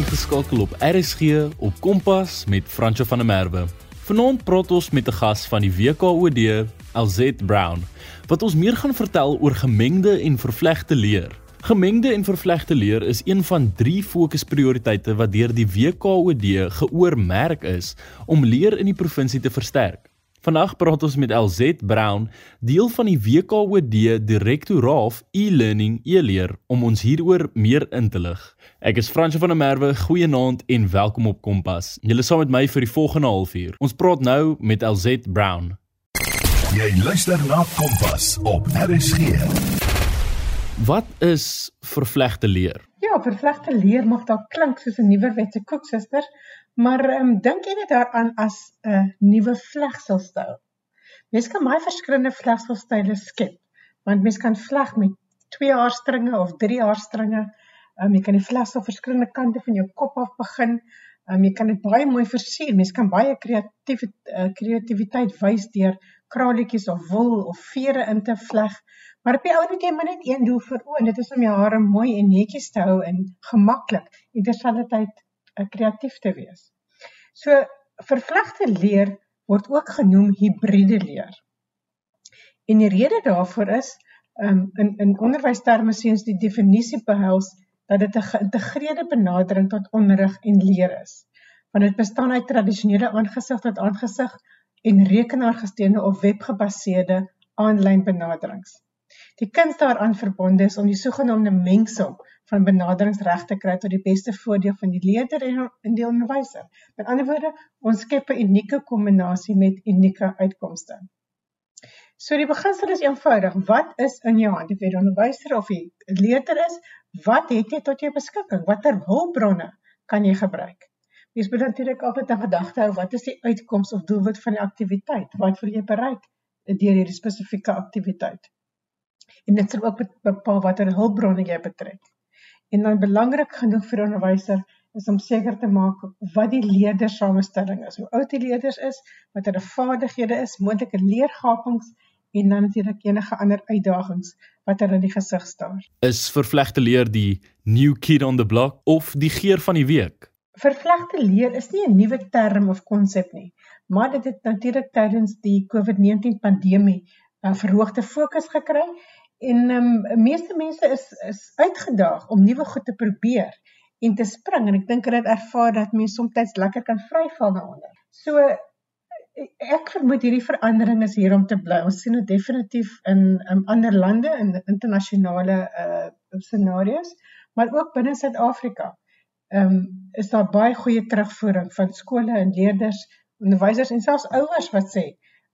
ingeskakel op RSG op Kompas met Franco van der Merwe. Vanaand praat ons met 'n gas van die WKOD, LZ Brown, wat ons meer gaan vertel oor gemengde en vervlegte leer. Gemengde en vervlegte leer is een van drie fokusprioriteite wat deur die WKOD geoormerk is om leer in die provinsie te versterk. Vandag praat ons met LZ Brown, deel van die WKOD Direktoraat e-learning e-leer om ons hieroor meer in te lig. Ek is Fransje van der Merwe, goeienaand en welkom op Kompas. Julle saam met my vir die volgende halfuur. Ons praat nou met LZ Brown. Jy luister na Kompas op RSG. Wat is vervlegte leer? Ja, vervlegte leer mag dalk klink soos 'n nuwerwetse koeksuster, Maar ehm um, dink jy net daaraan as 'n uh, nuwe vlegselstyl? Mens kan baie verskillende vlegselstyle skep. Want mens kan vleg met 2 haarstringe of 3 haarstringe. Ehm um, jy kan die vlegsel verskillende kante van jou kop af begin. Ehm um, jy kan dit baie mooi versier. Mens kan baie kreatief uh, kreatiwiteit wys deur kraletjies of wol of vere in te vleg. Maar op die ou net jy maar net een doel vir oë. Dit is om jou hare mooi en netjies te hou en gemaklik en terselfdertyd kreatief te wees. So vervlegte leer word ook genoem hibriede leer. En die rede daarvoor is um, in in onderwysterme seuns die definisie behels dat dit 'n geïntegreerde benadering tot onderrig en leer is. Want dit bestaan uit tradisionele aangesig tot aangesig en rekenaargesteunde of webgebaseerde aanlyn benaderings. Die kuns daaraan verbonde is om die sogenaamde mengsel van benaderings reg te kry tot die beste voordeel van die leerder en in die onderwyser. Met ander woorde, ons skep 'n unieke kombinasie met unieke uitkomste. So die beginsel is eenvoudig. Wat is in jou hand? Of jy 'n onderwyser of 'n leerder is, wat het jy tot jou beskikking? Watter hulpbronne kan jy gebruik? Jy moet natuurlik altyd in gedagte hou wat is die uitkoms of doelwit van die aktiwiteit? Wat wil jy bereik deur hierdie spesifieke aktiwiteit? En dit sal ook bepaal watter hulpbronne jy betrek. En dan belangrik genoeg vir 'n onderwyser is om seker te maak wat die leerdersamestelling is, hoe oud die leerders is, wat hulle vaardighede is, moontlike leergapings en dan natuurlik enige ander uitdagings wat hulle in die gesig staar. Is vervlegte leer die new kid on the block of die geer van die week? Vervlegte leer is nie 'n nuwe term of konsep nie, maar dit het natuurlik tydens die COVID-19 pandemie 'n verhoogde fokus gekry En ehm um, meeste mense is is uitgedaag om nuwe goed te probeer en te spring en ek dink hulle het ervaar dat mense soms lekker kan vryval daaronder. So ek vermoed hierdie verandering is hier om te bly. Ons sien dit definitief in in ander lande in internasionale uh scenario's, maar ook binne Suid-Afrika. Ehm um, is daar baie goeie terugvoering van skole en leerders, onderwysers en selfs ouers wat sê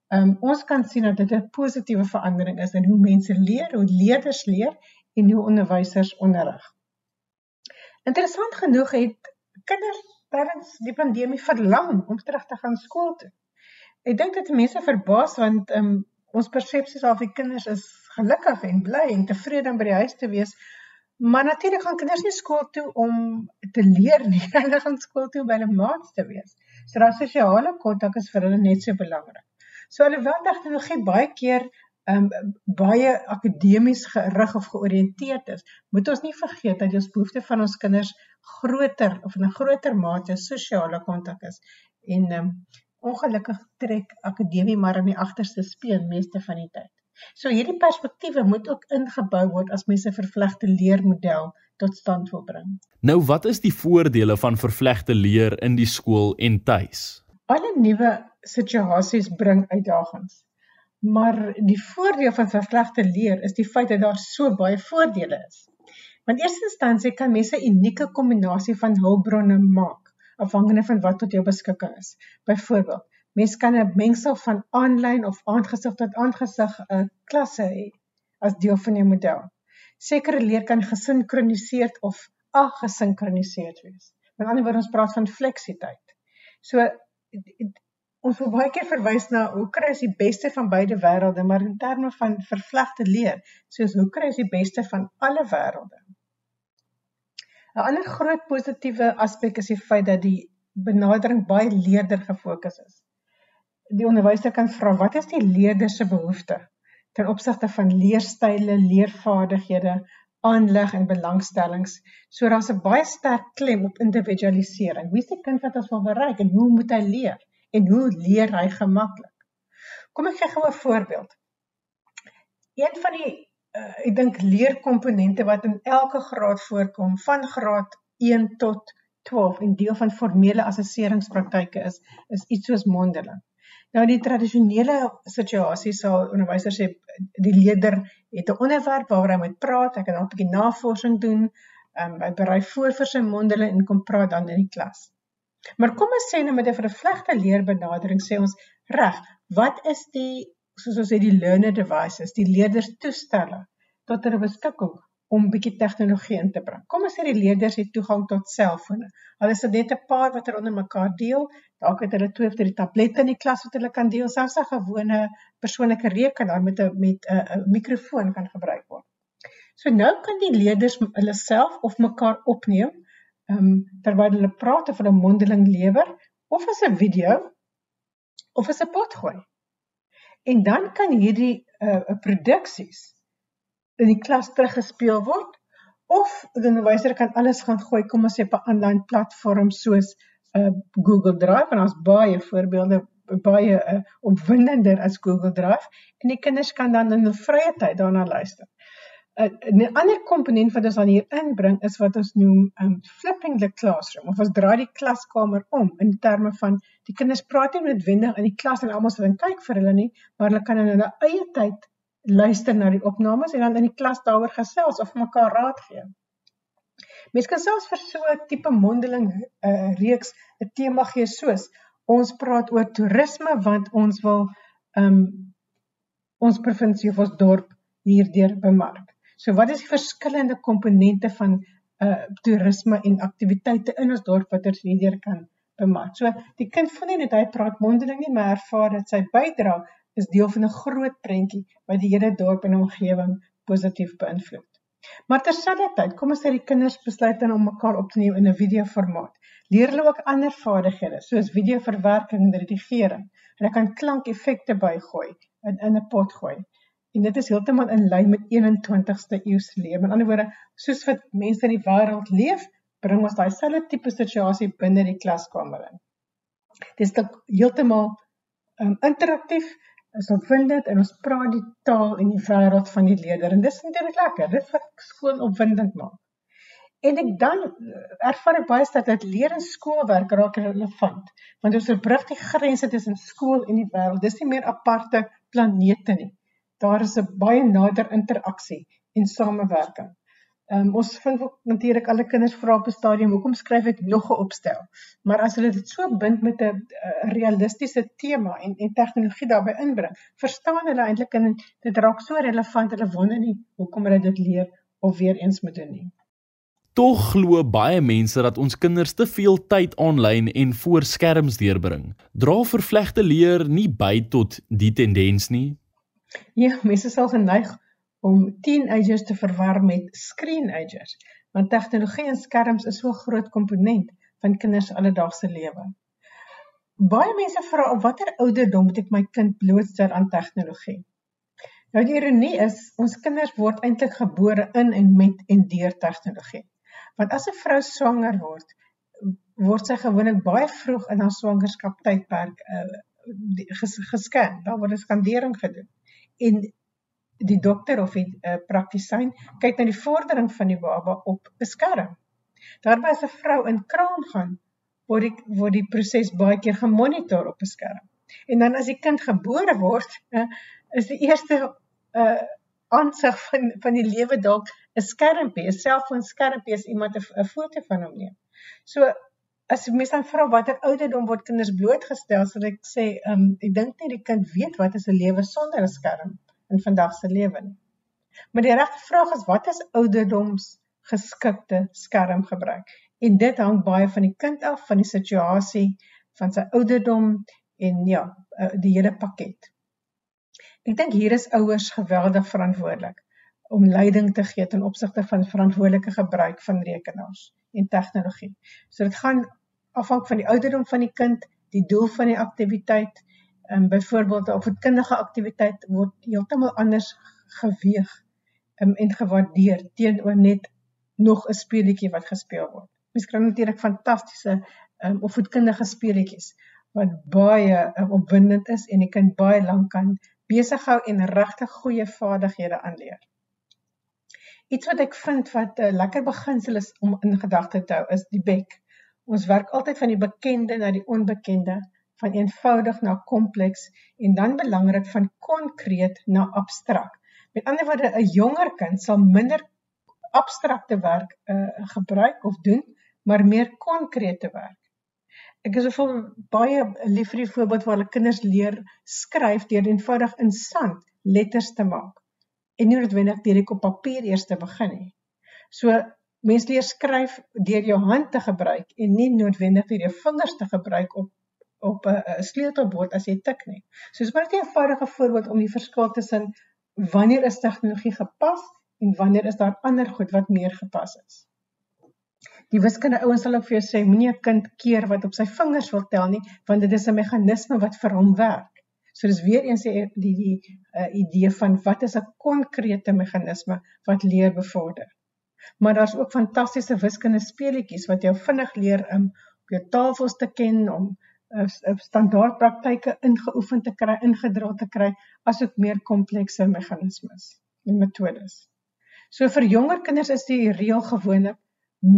um, ons kan sien dat dit 'n positiewe verandering is in hoe mense leer, hoe leerders leer en hoe onderwysers onderrig. Interessant genoeg het kinders tydens die pandemie verlang om terug te gaan skool toe. Ek dink dit mense verbaas want um, ons persepsies af die kinders is gelukkig en bly en tevrede om by die huis te wees. Maar natuurlik gaan kinders nie skool toe om te leer nie. Hulle gaan skool toe om by hulle maats te wees. So daardie sosiale kontak is vir hulle net so belangrik. So alhoewel tegnologie baie keer um baie akademies gerig of georiënteerd is, moet ons nie vergeet dat ons behoefte van ons kinders groter of in 'n groter mate sosiale kontak is. En um ongelukkig trek akademie maar aan die agterste speen meeste van die tyd. So hierdie perspektiewe moet ook ingebou word as mense vervlegte leermodel tot stand wil bring. Nou wat is die voordele van vervlegte leer in die skool en tuis? Alle nuwe situasies bring uitdagings. Maar die voordeel van vervlegte leer is die feit dat daar so baie voordele is. Want eerste instansie kan mense 'n unieke kombinasie van hulpbronne maak afhangende van wat tot jou beskikking is. Byvoorbeeld, mens kan 'n mengsel van aanlyn of aangesig tot aangesig 'n uh, klasse hê as deel van jou model. Sekere leer kan gesinkroniseerd of agesinkroniseerd wees. Met ander woorde, ons praat van fleksiteit. So ons wil baie keer verwys na hoe kry ons die beste van beide wêrelde, maar in terme van vervlegte leer, soos hoe kry ons die beste van alle wêrelde. 'n Ander groot positiewe aspek is die feit dat die benadering baie leerder gefokus is. Die onderwyser kan vra wat is die leerder se behoefte ten opsigte van leerstyle, leervaardighede, aanleg en belangstellings. So daar's 'n baie sterk klem op individualisering. Wie die kind wat ons wil bereik en hoe moet hy leer en hoe leer hy gemaklik? Kom ek gee gou 'n voorbeeld. Een van die uh, ek dink leerkomponente wat in elke graad voorkom van graad 1 tot 12 en deel van formele assesseringspraktyke is is iets soos mondeling. Nou die tradisionele situasie sal onderwysers sê die leerder het 'n onderwerp waaroor hy moet praat, hy kan 'n bietjie navorsing doen, um, hy berei voor vir sy mondeling en kom praat dan in die klas. Maar kom ons sê nou met 'n vervlegte leerbenadering sê ons reg, wat is die soos ons sê die learner devices, die leerders toestelle tot hulle beskikking om bietjie tegnologie in te bring. Kom ons sê die leerders het toegang tot selfone. Hulle is net 'n paar wat er onder mekaar deel. Dalk het hulle twee of drie tablette in die klas wat hulle kan deel. Selfs 'n gewone persoonlike rekenaar met 'n met 'n mikrofoon kan gebruik word. So nou kan die leerders hulle self of mekaar opneem ehm um, terwyl hulle praat of hulle mondeling lewer of as 'n video of as 'n pot gooi. En dan kan hierdie uh produksies in die klas teruggespeel word of die onderwyser kan alles gaan gooi kom ons sê op 'n aanlyn platform soos uh, Google Drive en ons baie voorbeelde baie uh, opwindender as Google Drive en die kinders kan dan in hul vrye tyd daarna luister. Uh, 'n ander komponent wat ons dan hier inbring is wat ons noem um flipping the classroom of ons draai die klaskamer om in terme van die kinders praat nie noodwendig in die klas en almal sal kyk vir hulle nie, maar hulle kan in hulle eie tyd luister na die opnames en dan in die klas daaroor gesels of mekaar raad gee. Mens kan selfs vir so 'n tipe mondeling uh, reeks 'n tema gee soos ons praat oor toerisme want ons wil um ons provinsie of ons dorp hierdeur bemark. So wat is die verskillende komponente van uh toerisme en aktiwiteite in ons dorp wat ons hierdeur kan bemark. So die kind voel nie net hy praat mondeling nie, maar ervaar dat sy bydra is deel van 'n groot prentjie wat die hele dorp en omgewing positief beïnvloed. Maar terselfdertyd, kom ons sê die kinders besluit dan om mekaar op te neem in 'n videoformaat. Leer hulle ook ander vaardighede soos videoverwerking en redigering. Hulle kan klankeffekte bygooi in in 'n pot gooi. En dit is heeltemal in lyn met 21ste eeu se lewe. Met ander woorde, soos wat mense in die wêreld leef, bring ons daai selfde tipe situasie binne die klaskamer in. Dit is heeltemal um, interaktief is opwindend en ons praat die taal en die wêreld van die leerder en dis natuurlik lekker. Dit wat skool opwindend maak. En ek dan eh, ervaar ek baie sterk dat leer en skoolwerk raak relevant want ons verbrug die grense tussen skool en die wêreld. Dis nie meer aparte planete nie. Daar is 'n baie nader interaksie en samewerking. Ehm um, ons vind ook natuurlik alle kinders vra op 'n stadium hoekom skryf ek nog 'n opstel. Maar as hulle dit so bind met 'n realistiese tema en en tegnologie daarbey inbring, verstaan hulle eintlik en dit raak so relevant hulle wonder nie hoekom hulle dit leer of weer eens moet doen nie. Tog glo baie mense dat ons kinders te veel tyd aanlyn en voor skerms deurbring. Dra vervlegte leer nie by tot die tendens nie. Ja, mense sal geneig om teenagers te verwar met screenagers, want tegnologie en skerms is so 'n groot komponent van kinders alledaagse lewe. Baie mense vra op watter ouderdom moet ek my kind blootstel aan tegnologie? Nou die ironie is, ons kinders word eintlik gebore in en met en deur tegnologie. Want as 'n vrou swanger word, word sy gewoonlik baie vroeg in haar swangerskap tydperk uh, gesken. Daar word 'n skandering gedoen. En die dokter of die uh, praktisyn kyk na die vordering van die baba op 'n skerm. Daarby as 'n vrou in kraam gaan, word die word die proses baie keer gemonitor op 'n skerm. En dan as die kind gebore word, uh, is die eerste uh aansig van van die lewe dalk 'n skermpie, 'n selfoon skermpie as iemand 'n foto van hom neem. So as mens dan vra watter ouderdom word kinders blootgestel, sal ek sê, um, ek dink nie die kind weet wat is 'n lewe sonder 'n skerm in vandag se lewe nie. Maar die regte vraag is wat is ouderdoms geskikte skermgebruik? En dit hang baie van die kind af, van die situasie, van sy ouderdom en ja, eh, die hele pakket. Ek dink hier is ouers geweldig verantwoordelik om leiding te gee ten opsigte van verantwoordelike gebruik van rekenaars en tegnologie. So dit gaan afhang van die ouderdom van die kind, die doel van die aktiwiteit, um, byvoorbeeld 'n kindige aktiwiteit word heeltemal anders geweeg um, en gewaardeer teenoor net nog 'n speletjie wat gespeel word. Mens kry natuurlik fantastiese um, opvoedkundige speletjies wat baie um, opwindend is en jy kan baie lank kan besig hou en regtig goeie vaardighede aanleer. Iets wat ek vind wat 'n uh, lekker beginsel is om in gedagte te hou is die bek. Ons werk altyd van die bekende na die onbekende, van eenvoudig na kompleks en dan belangrik van konkreet na abstrakt. Met ander woorde, 'n jonger kind sal minder abstrakte werk uh, gebruik of doen, maar meer konkrete werk. Ek is vol baie lief vir die voorbeeld waar hulle kinders leer skryf deur eenvoudig in sand letters te maak en nie noodwendig direk op papier eers te begin nie. So mense leer skryf deur jou hand te gebruik en nie noodwendig deur jou vingers te gebruik op op 'n sleutelbord as jy tik nie. So dis maar net 'n eenvoudige voorbeeld om die verskil tussen wanneer is tegnologie gepas en wanneer is daar ander goed wat meer gepas is. Die wiskunde ouens sal ook vir jou sê moenie 'n kind keer wat op sy vingers wil tel nie, want dit is 'n meganisme wat vir hom werk. So dis weer eens die die die uh, idee van wat is 'n konkrete meganisme wat leer bevorder. Maar daar's ook fantastiese wiskunde speletjies wat jou vinnig leer om op jou tafels te ken om uh, uh, standaard praktyke ingeoefen te kry, ingedra te kry, asook meer komplekse meganismes en metodes. So vir jonger kinders is die reël gewoonlik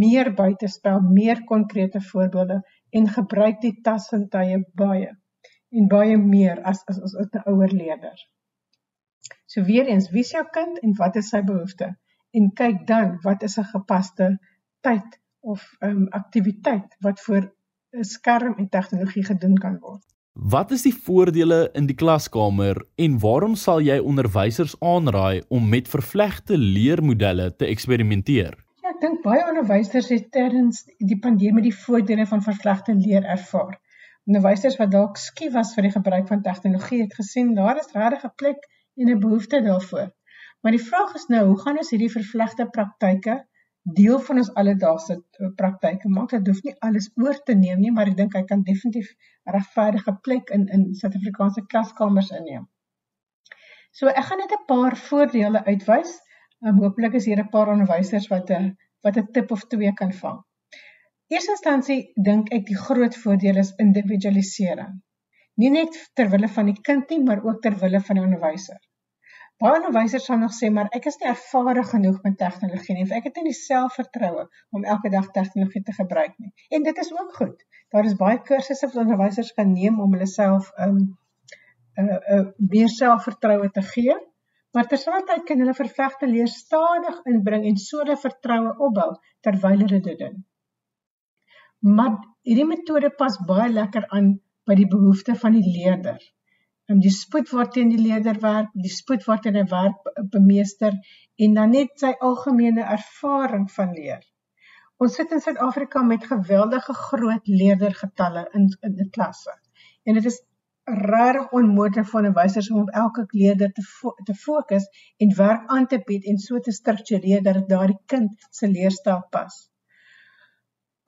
meer buitespel, meer konkrete voorbeelde en gebruik die tassintuie baie en baie meer as as as 'n ouer leerder. So weer eens, wie is jou kind en wat is sy behoefte? En kyk dan wat is 'n gepaste tyd of ehm um, aktiwiteit wat vir 'n skerm en tegnologie gedoen kan word. Wat is die voordele in die klaskamer en waarom sal jy onderwysers aanraai om met vervlegte leermodelle te eksperimenteer? Ja, ek dink baie onderwysers het tydens die pandemie die voordele van vervlegte leer ervaar. Onderwysers wat dalk skief was vir die gebruik van tegnologie het gesien daar is regtig 'n plek en 'n behoefte daarvoor. Maar die vraag is nou, hoe gaan ons hierdie vervlegte praktyke deel van ons alledaagse eh, praktyke maak. Dit hoef nie alles oor te neem nie, maar ek dink hy kan definitief 'n regverdige plek in in Suid-Afrikaanse klaskamers inneem. So ek gaan net 'n paar voordele uitwys. Um, Hooplik is hier 'n paar onderwysers wat 'n wat 'n tip of twee kan vang. Eerste instansie dink ek die groot voordeel is individualisering. Nie net ter wille van die kind nie, maar ook ter wille van die onderwyser. Baie onderwysers sal nog sê maar ek is nie ervare genoeg met tegnologie nie. Ek het nie die selfvertroue om elke dag tegnologie te gebruik nie. En dit is ook goed. Daar is baie kursusse wat onderwysers kan neem om hulle self um uh uh meer selfvertroue te gee. Maar terselfdertyd kan hulle vervegte leer stadig inbring en so hulle vertroue opbou terwyl hulle dit doen. Maar hierdie metode pas baie lekker aan by die behoeftes van die leerder um, die spoed waarteen die leerder werk, die spoed waarteen hy werk bemeester en dan net sy algemene ervaring van leer. Ons sit in Suid-Afrika met geweldige groot leerdergetalle in in die klasse. En dit is regtig onmoontlik vir onderwysers om op elke leerder te fo te fokus en werk aan te bied en so te struktureer dat daardie kind se leerstyl pas.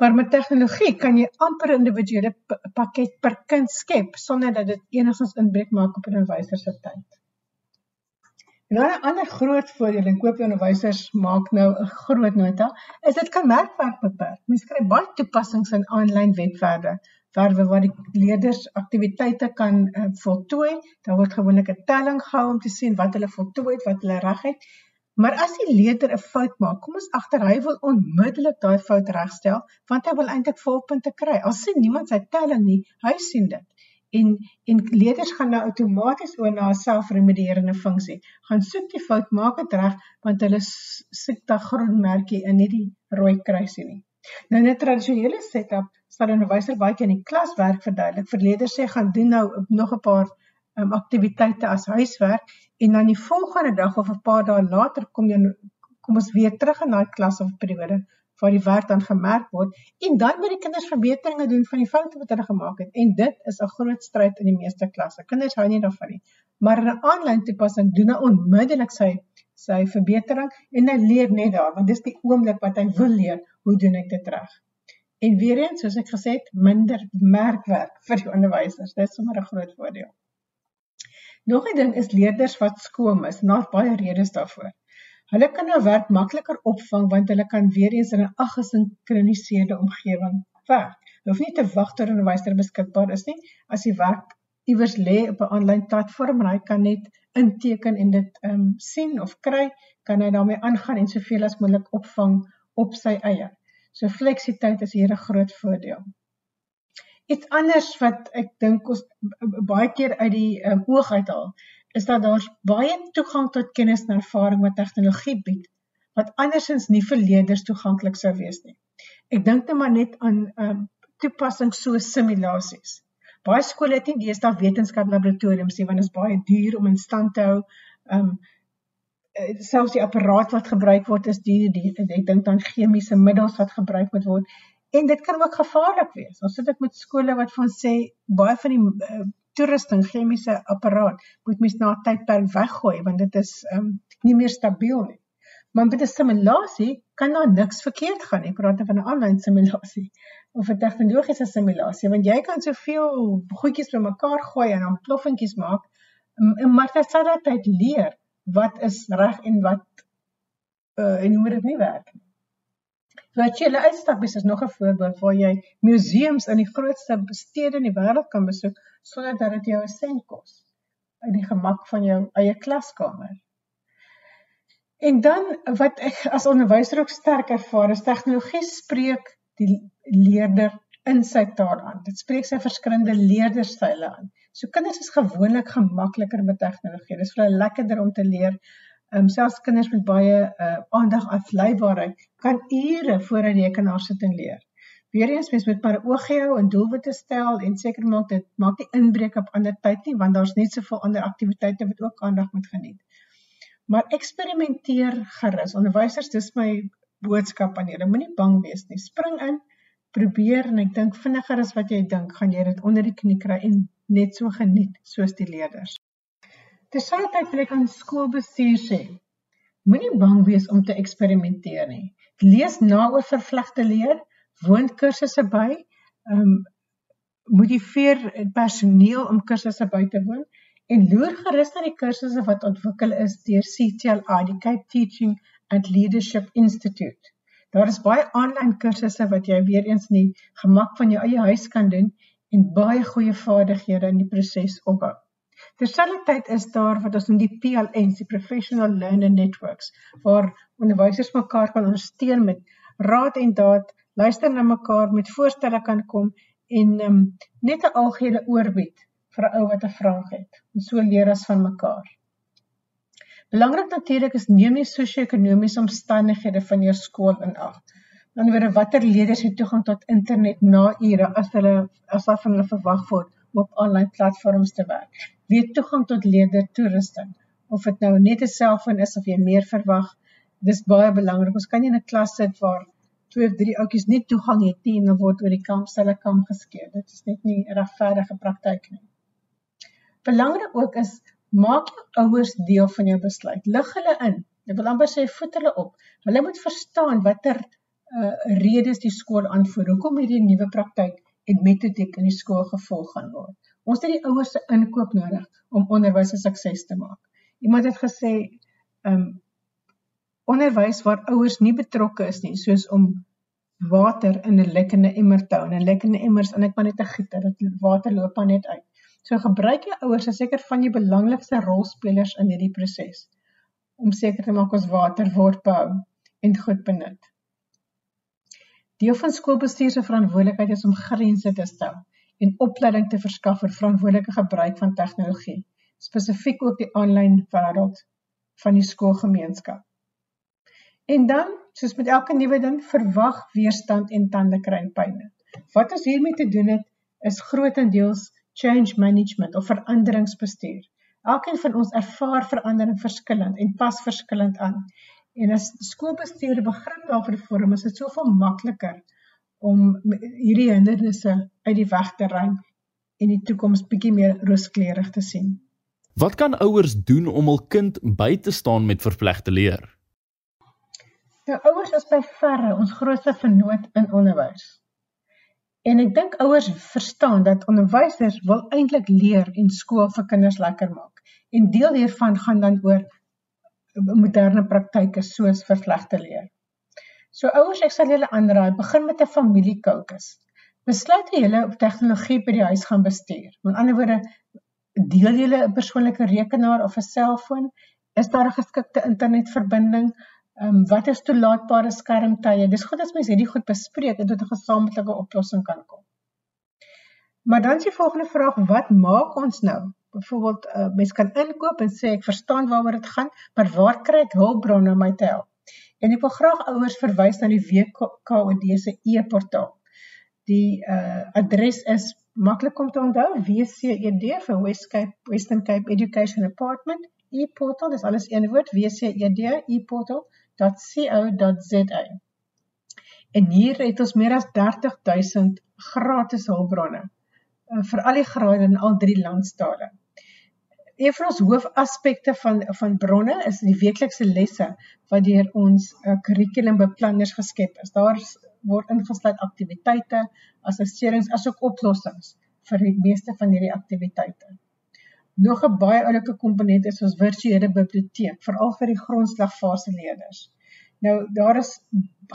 Maar met tegnologie kan jy amper individuele pakket per kind skep sonder dat dit enigstens inbreuk maak op 'n onderwyser se tyd. Dan 'n ander groot voordeel en koop onderwysers maak nou 'n groot nota, is dit kan merkwerk beperk. Mens kry baie toepassings in aanlyn webwerwe werwe waar die leerders aktiwiteite kan uh, voltooi. Daar word gewoonlik 'n telling gehou om te sien wat hulle voltooi het, wat hulle reg het. Maar as die leerder 'n fout maak, kom ons agter hy wil onmiddellik daai fout regstel want hy wil eintlik volpunte kry. Al sien niemand sy telling nie, hy sien dit. En en leerders gaan nou outomaties oor na 'n selfremedierende funksie. Gaan soek die fout, maak dit reg want hulle sit daai groen merkie in hierdie rooi kruisie nie. Nou in 'n tradisionele setup sal 'n onderwyser baie keer in die klas werk verduidelik. Vir leerders sê gaan doen nou nog 'n paar um, aktiwiteite as huiswerk en dan die volgende dag of 'n paar dae later kom jy kom ons weer terug in daai klas of periode waar die werk dan gemerk word en dan moet die kinders verbeteringe doen van die foute wat hulle gemaak het en dit is 'n groot stryd in die meeste klasse. Kinders hou nie daarvan nie. Maar 'n aanlyn toepassing doen hy onmiddellik sy sy verbetering en hy leer net daar want dis die oomblik wat hy wil leer hoe doen ek dit reg. En weer eens soos ek gesê het, minder merkwerk vir die onderwysers. Dit is sommer 'n groot voordeel. Nog 'n ding is leerders wat skoon is, daar's baie redes daarvoor. Hulle kan nou werk makliker opvang want hulle kan weer eens in 'n aggesinkroniseerde omgewing werk. Hulle hoef nie te wag tot 'n onderwyser beskikbaar is nie. As die werk iewers lê op 'n aanlyn platform en hy kan net inteken en dit ehm um, sien of kry, kan hy daarmee aangaan en soveel as moontlik opvang op sy eie. So fleksiteit is hier 'n groot voordeel. Iets anders wat ek dink ons baie keer uit die um, oog uithaal, is dat daar baie toegang tot kennis en ervaring wat tegnologie bied wat andersins nie vir leerders toeganklik sou wees nie. Ek dink net maar net aan um, toepassings so simulasies. Baie skole het nie deesdae wetenskaplaboratoriums nie want dit is baie duur om in stand te hou. Um, selfs die apparaat wat gebruik word is duur. Die, ek dink dan chemiese middels wat gebruik moet word en dit kan ook gevaarlik wees. Ons sit ek met skole wat van sê baie van die uh, toerusting chemiese apparaat moet mens na tydperk weggooi want dit is um, nie meer stabiel nie. Maar met 'n simulasie kan daar niks verkeerd gaan nie. Ek praat van 'n aanlyn simulasie of 'n tegnologiese simulasie want jy kan soveel goedjies bymekaar gooi en dan ploffingetjies maak en maar terselfdertyd leer wat is reg en wat uh en hoe dit nie werk nie. Virtuele uitstappies is nog 'n voorbeeld waar jy museums in die grootste stede in die wêreld kan besoek sonder dat dit jou 'n sent kos in die gemak van jou eie klaskamer. En dan wat ek as onderwyser ook sterk ervaar, is tegnologie spreek die leerder in sy taal aan. Dit spreek sy verskillende leerderstyle aan. So kinders is gewoonlik gemakliker met tegnologie. Dit is vir hulle lekkerder om te leer. Um, selfs kinders met baie uh, aandag afleibaarheid kan ure voor 'n rekenaar sit en leer. Weereens mens moet maar oog hou en doelwitte stel en seker maak dit maak nie inbreuk op ander tyd nie want daar's net soveel ander aktiwiteite wat ook aandag moet geniet. Maar eksperimenteer gerus. Onderwysers, dis my boodskap aan julle. Moenie bang wees nie. Spring in, probeer en ek dink vinniger as wat jy dink, gaan jy dit onder die knie kry en net so geniet soos die leerders. Terselfdertyd wil ek aan skoolbestuur sê, moenie bang wees om te eksperimenteer nie. Lees na oor vervlegte leer, woon kursusse by, ehm um, motiveer personeel om kursusse by te woon en loer gerus na die kursusse wat ontwikkel is deur CTLI, die Cape Teaching and Leadership Institute. Daar is baie aanlyn kursusse wat jy weer eens nie gemak van jou eie huis kan doen en baie goeie vaardighede in die proses opbou. Terselfdertyd is daar wat ons noem die PLNs, die Professional Learner Networks, waar onderwysers mekaar kan ondersteun met raad en daad, luister na mekaar, met voorstelle kan kom en um, net 'n algehele oorbied vir 'n ou wat 'n vraag het. En so leer ons van mekaar. Belangrik natuurlik is neem die sosio-ekonomiese omstandighede van jou skool in ag. Dan word watter leerders het toegang tot internet na ure as hulle as daar van hulle verwag word om op aanlyn platforms te werk. Wie het toegang tot leerder toerusting? Of dit nou net 'n selfoon is of jy meer verwag, dis baie belangrik. Ons kan nie in 'n klas sit waar twee of drie ouetjies net toegang het nie en dan word oor die kamp hulle kamp geskeur. Dit is net nie 'n regverdige praktyk nie. Belangrik ook is maak jou ouers deel van jou besluit. Lig hulle in. Ek wil amper sê voet hulle op. Hulle moet verstaan watter uh redes die skool aanvoer. Hoekom hierdie nuwe praktyk en metodiek in die skool gevolg gaan word. Ons het die ouers se inkoop nodig om onderwys 'n sukses te maak. Iemand het gesê um onderwys waar ouers nie betrokke is nie, soos om water in 'n lekkende emmer te hou. 'n Lekkende emmers en ek maar net 'n gieter, dit water loop maar net uit. So gebruik jou ouers as seker van die belangrikste rolspelers in hierdie proses om seker te maak ons water word behou en goed benut. Deel van skoolbestuur se verantwoordelikheid is om grense te stel en opleiding te verskaf vir verantwoordelike gebruik van tegnologie, spesifiek ook die aanlyn wêreld van die skoolgemeenskap. En dan, soos met elke nuwe ding, verwag weerstand en tande kry pyn. Wat ons hiermee te doen het, is grootendeels change management of veranderingsbestuur. Elkeen van ons ervaar verandering verskillend en pas verskillend aan. En as skoolbestuur begrip daarvoor vorm, is dit soveel makliker om hierdie hindernisse uit die weg te ruim en die toekoms bietjie meer rooskleurig te sien. Wat kan ouers doen om hul kind by te staan met verplegte leer? Nou ouers is by verre ons grootste vernoot in onderwys. En ek dink ouers verstaan dat onderwysers wil eintlik leer en skool vir kinders lekker maak. En deel hiervan gaan dan oor moderne praktyke soos vervlegte leer. So ouers, ek sal julle aanraai, begin met 'n familiekokes. Besluit hoe julle op tegnologie by die huis gaan bestuur. Met ander woorde, deel julle 'n persoonlike rekenaar of 'n selfoon? Is daar 'n geskikte internetverbinding? Ehm um, wat is toelaatbare skermtye? Dis goed as mens hierdie goed bespreek en tot 'n gesamentlike oplossing kan kom. Maar dan is die volgende vraag, wat maak ons nou? Byvoorbeeld, uh, mens kan inkoop en sê ek verstaan waaroor dit gaan, maar waar kry ek hulpbronne om my te help? En ek wil graag ouers verwys na die WKOD se e-portaal. Die uh adres is maklik om te onthou, WCED vir West Cape Western Cape Education Department. E-portal, dis alles een woord, WCED e-portal.co.za. En hier het ons meer as 30000 gratis hulpbronne uh, vir al die grade in al drie landstale een van ons hoofaspekte van van bronne is die weeklikse lesse wat deur ons uh, kurrikulumbeplanners geskep is. Daar word ingesluit aktiwiteite, assesserings asook oplossings vir die meeste van hierdie aktiwiteite. Nog 'n baie oulike komponent is ons virtuele biblioteek, veral vir die grondslagfase leerders. Nou daar is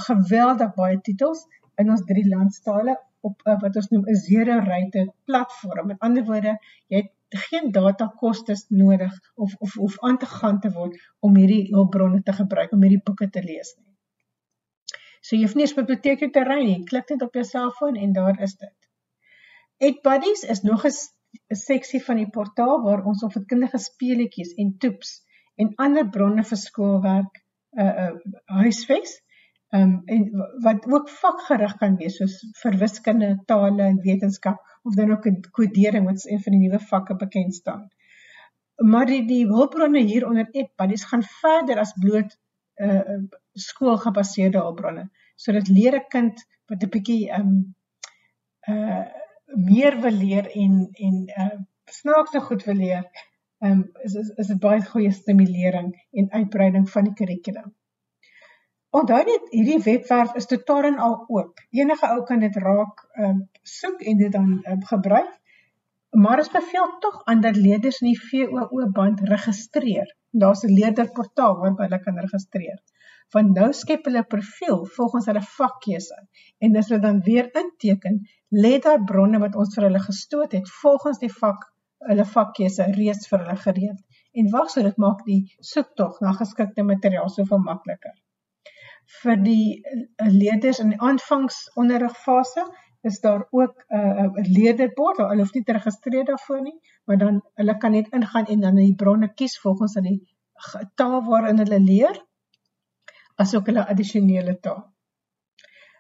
geweldig baie titels in ons drie landstale op uh, wat ons noem 'n zero rate platform. Met ander woorde, jy het geen datakostes nodig of of of aan te gaan te word om hierdie hulpbronne te gebruik om hierdie boeke te lees nie. So jy hoef nie eens biblioteek te ry nie, klik net op jou selfoon en daar is dit. EdBuddies is nog 'n seksie van die portaal waar ons opvoedkundige speletjies en toeps en ander bronne vir skoolwerk uh uh huisves ehm um, en wat ook vakgerig kan wees soos vir wiskunde, tale en wetenskap of dan ook 'n kodering wat een van die nuwe vakke bekend staan. Maar die die hulpbronne hier onder EdBuddies gaan verder as bloot uh skoolgebaseerde hulpbronne sodat leer 'n kind wat 'n bietjie um uh meer wil leer en en uh snaakse goed wil leer, um is is is dit baie goeie stimulering en uitbreiding van die kurrikulum. Onthou net hierdie webwerf is totaal en al oop. Enige ou kan dit raak uh, soek en dit dan uh, gebruik. Maar ons beveel tog aan dat leerders in die VOO band registreer. Daar's 'n leerderportaal waar hulle kan registreer. Van nou skep hulle 'n profiel volgens hulle vakkeuse en as hulle dan weer inteken, lê daar bronne wat ons vir hulle gestoot het volgens die vak hulle vakkeuse reeds vir hulle gereed. En wag, so dit maak die soektog na geskikte materiaal soveel makliker vir die uh, leerders in die aanvangsonderrigfase is daar ook 'n uh, leerderbord. Hulle hoef nie te registreer daarvoor nie, maar dan hulle kan net ingaan en dan die bronne kies volgens hulle taal waarin hulle leer asook hulle addisionele taal.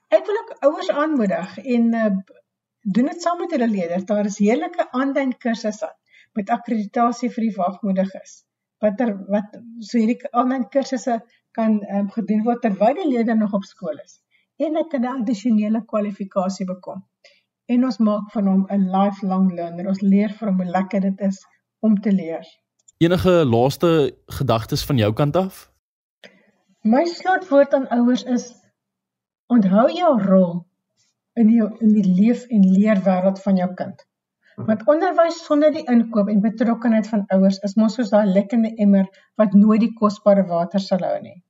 Ek wil ook ouers aanmoedig en uh, doen dit saam met hulle leerders. Daar is heerlike aanlyn kursusse met akkreditasie vir die wagmoediges. Watter wat so hierdie aanlyn kursusse kan um, gedoen word terwyl die leerder nog op skool is en hy kan 'n addisionele kwalifikasie bekom. En ons maak van hom 'n lifelong learner. Ons leer vir hom hoe lekker dit is om te leer. Enige laaste gedagtes van jou kant af? My slotwoord aan ouers is onthou jou rol in jou in die leef en leer wêreld van jou kind. Want onderwys sonder die inkoop en betrokkenheid van ouers is mos soos daai lekkende emmer wat nooit die kosbare water sal hou nie.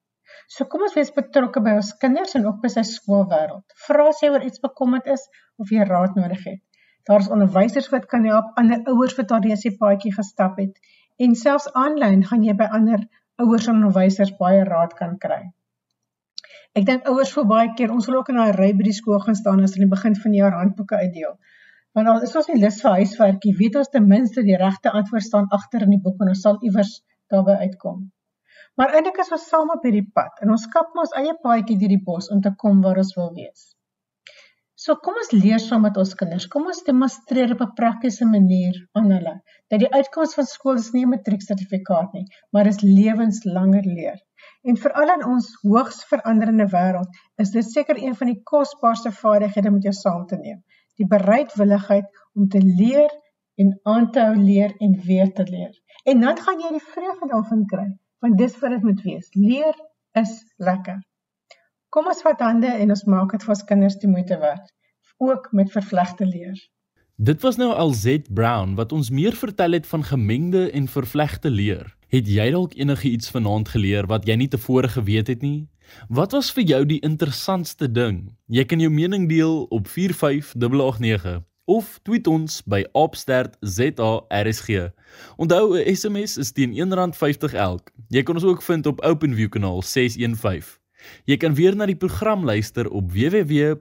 So kom ons wees betrokke by ons kinders en ook by sy skoolwêreld. Vra as jy oor iets bekommerd is of jy raad nodig het. Daar's onderwysers wat kan help, ander ouers wat al reeds die paadjie gestap het en selfs aanlyn gaan jy by ander ouers en onderwysers baie raad kan kry. Ek dink ouers voel baie keer ons wil ook in daai ry by die skool gaan staan as hulle in die begin van die jaar handboeke uitdeel. Want al is ons nie lus vir huiswerk nie, weet ons ten minste die regte antwoord staan agter in die boek en ons sal iewers daarby uitkom. Maar eintlik is ons saam op hierdie pad en ons skep ons eie paadjie deur die bos om te kom waar ons wil wees. So kom ons leer saam met ons kinders. Kom ons demonstreer op 'n praktiese manier aan hulle dat die uitkoms van skool is nie 'n matrieksertifikaat nie, maar is lewenslanger leer. En veral in ons hoogs veranderende wêreld is dit seker een van die kosbaarste vaardighede om jou saam te neem. Die bereidwilligheid om te leer en aan te hou leer en weer te leer. En dan gaan jy die vreugde daarvan kry want dis wat dit moet wees. Leer is lekker. Kom ons vat hande en ons maak dit vir ons kinders die moeite werd, ook met vervlegte leer. Dit was nou Alzet Brown wat ons meer vertel het van gemengde en vervlegte leer. Het jy dalk enigiets vanaand geleer wat jy nie tevore geweet het nie? Wat was vir jou die interessantste ding? Jy kan jou mening deel op 45889 of tweet ons by @stertzarsg. Onthou 'n SMS is teen R1.50 elk. Jy kan ons ook vind op OpenView kanaal 615. Jy kan weer na die program luister op www.rsg.co.za.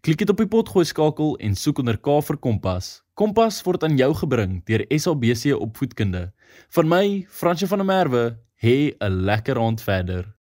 Klik dit op die potgooi skakel en soek onder K vir Kompas. Kompas word aan jou gebring deur SABC Opvoedkunde. Van my, Fransje van der Merwe, hê 'n lekker aand verder.